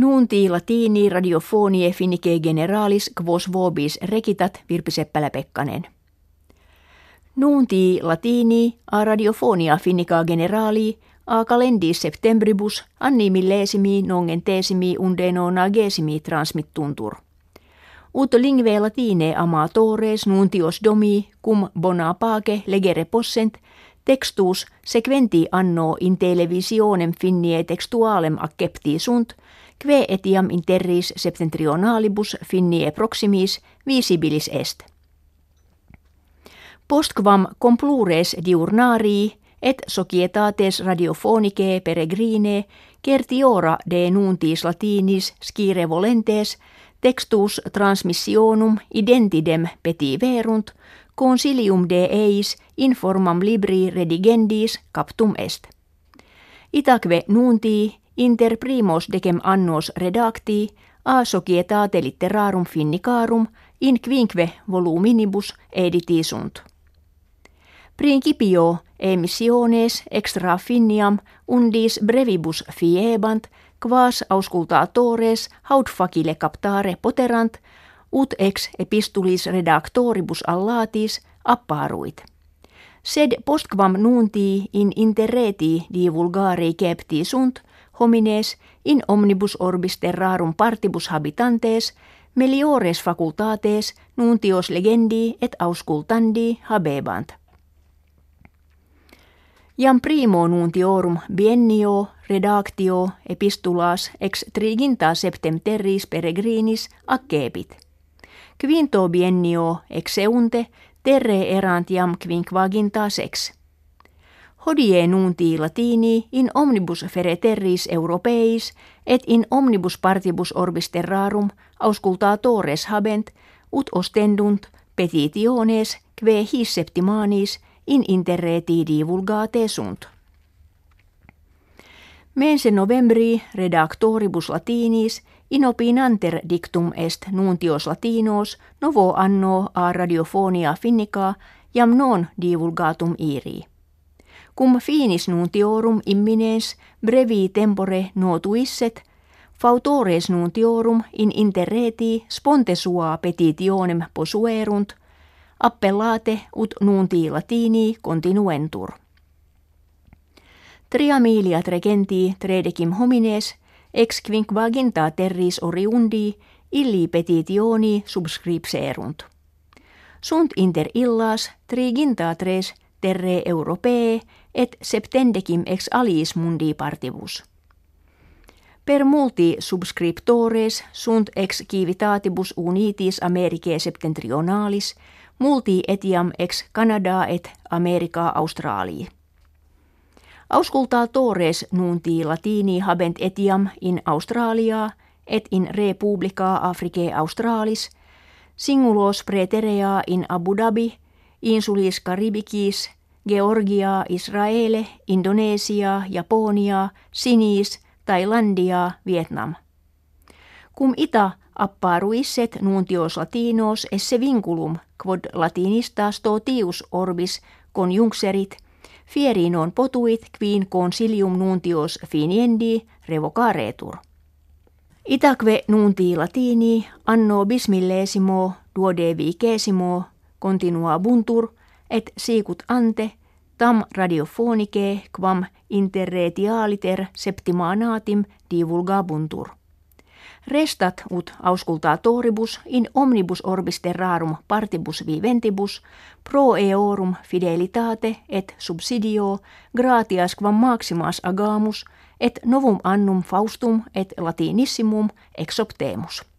Nunti latini radiofonie finike generalis quos vobis recitat Virpi Seppälä-Pekkanen. Nunti latini a radiofonia finica generali a calendis septembribus anni millesimi nongentesimi unde nonagesimi transmittuntur. Ut lingve latine amatores nuntios domi cum bona pace legere possent textus sequenti anno in televisionem finnie textualem accepti sunt, kve etiam interris septentrionalibus finnie proximis visibilis est. Postquam complures diurnarii et societates radiofonicae peregrine certiora de nuntis latinis scire volentes textus transmissionum identidem peti verunt consilium de eis informam libri redigendis captum est. Itaque nunti inter primos decem annos redacti a societate litterarum finnicarum in quinque voluminibus editi sunt. Principio emissiones extra finiam undis brevibus fiebant quas auscultatores haud facile captare poterant ut ex epistulis redactoribus allatis apparuit. Sed postquam nunti in interreti divulgari cepti sunt, homines in omnibus orbis terrarum partibus habitantes, meliores facultates nuntios legendi et auscultandi habebant. Jam primo nuntiorum biennio redactio epistulas ex triginta septem terris peregrinis accepit. Quinto biennio ex seunte terre erant jam quinquaginta sex. Hodie nunti latini in omnibus fere terris europeis et in omnibus partibus orbis terrarum auscultatores habent ut ostendunt petitiones kve his septimanis in interreti divulgate sunt. Mense novembri redactoribus latinis in opinanter dictum est nuntios latinos novo anno a radiofonia finnica jam non divulgatum iri. Cum finis nuntiorum imminens brevi tempore notuisset, fautores nuntiorum in interreti sponte sua petitionem posuerunt, appellate ut nunti latini continuentur. Tria miliat regenti tredecim homines ex quinquaginta terris oriundi illi petitioni subscripserunt. Sunt inter illas triginta tres terre europee et septendecim ex aliis mundi partibus. Per multi subscriptores sunt ex civitatibus unitis Americae septentrionalis multi etiam ex Canada et America Australii. Auscultatores nunti latini habent etiam in Australia et in Republica Africae Australis, singulos preterea in Abu Dhabi, insulis Caribikis, Georgia, Israele, Indonesia, Japonia, Sinis, Thailandia, Vietnam. Cum ita apparuisset nuntios latinos esse vinculum quod latinistas totius orbis conjuncserit – fieri non potuit quin consilium nuntios finiendi revocaretur. Itaque nunti latini anno bismillesimo duodevicesimo continua buntur et sicut ante tam radiofonike quam interretialiter septimanatim divulgabuntur. Restat ut auscultatoribus in omnibus orbis terrarum partibus viventibus pro eorum fidelitate et subsidio gratias quam maximas agamus et novum annum faustum et latinissimum exoptemus.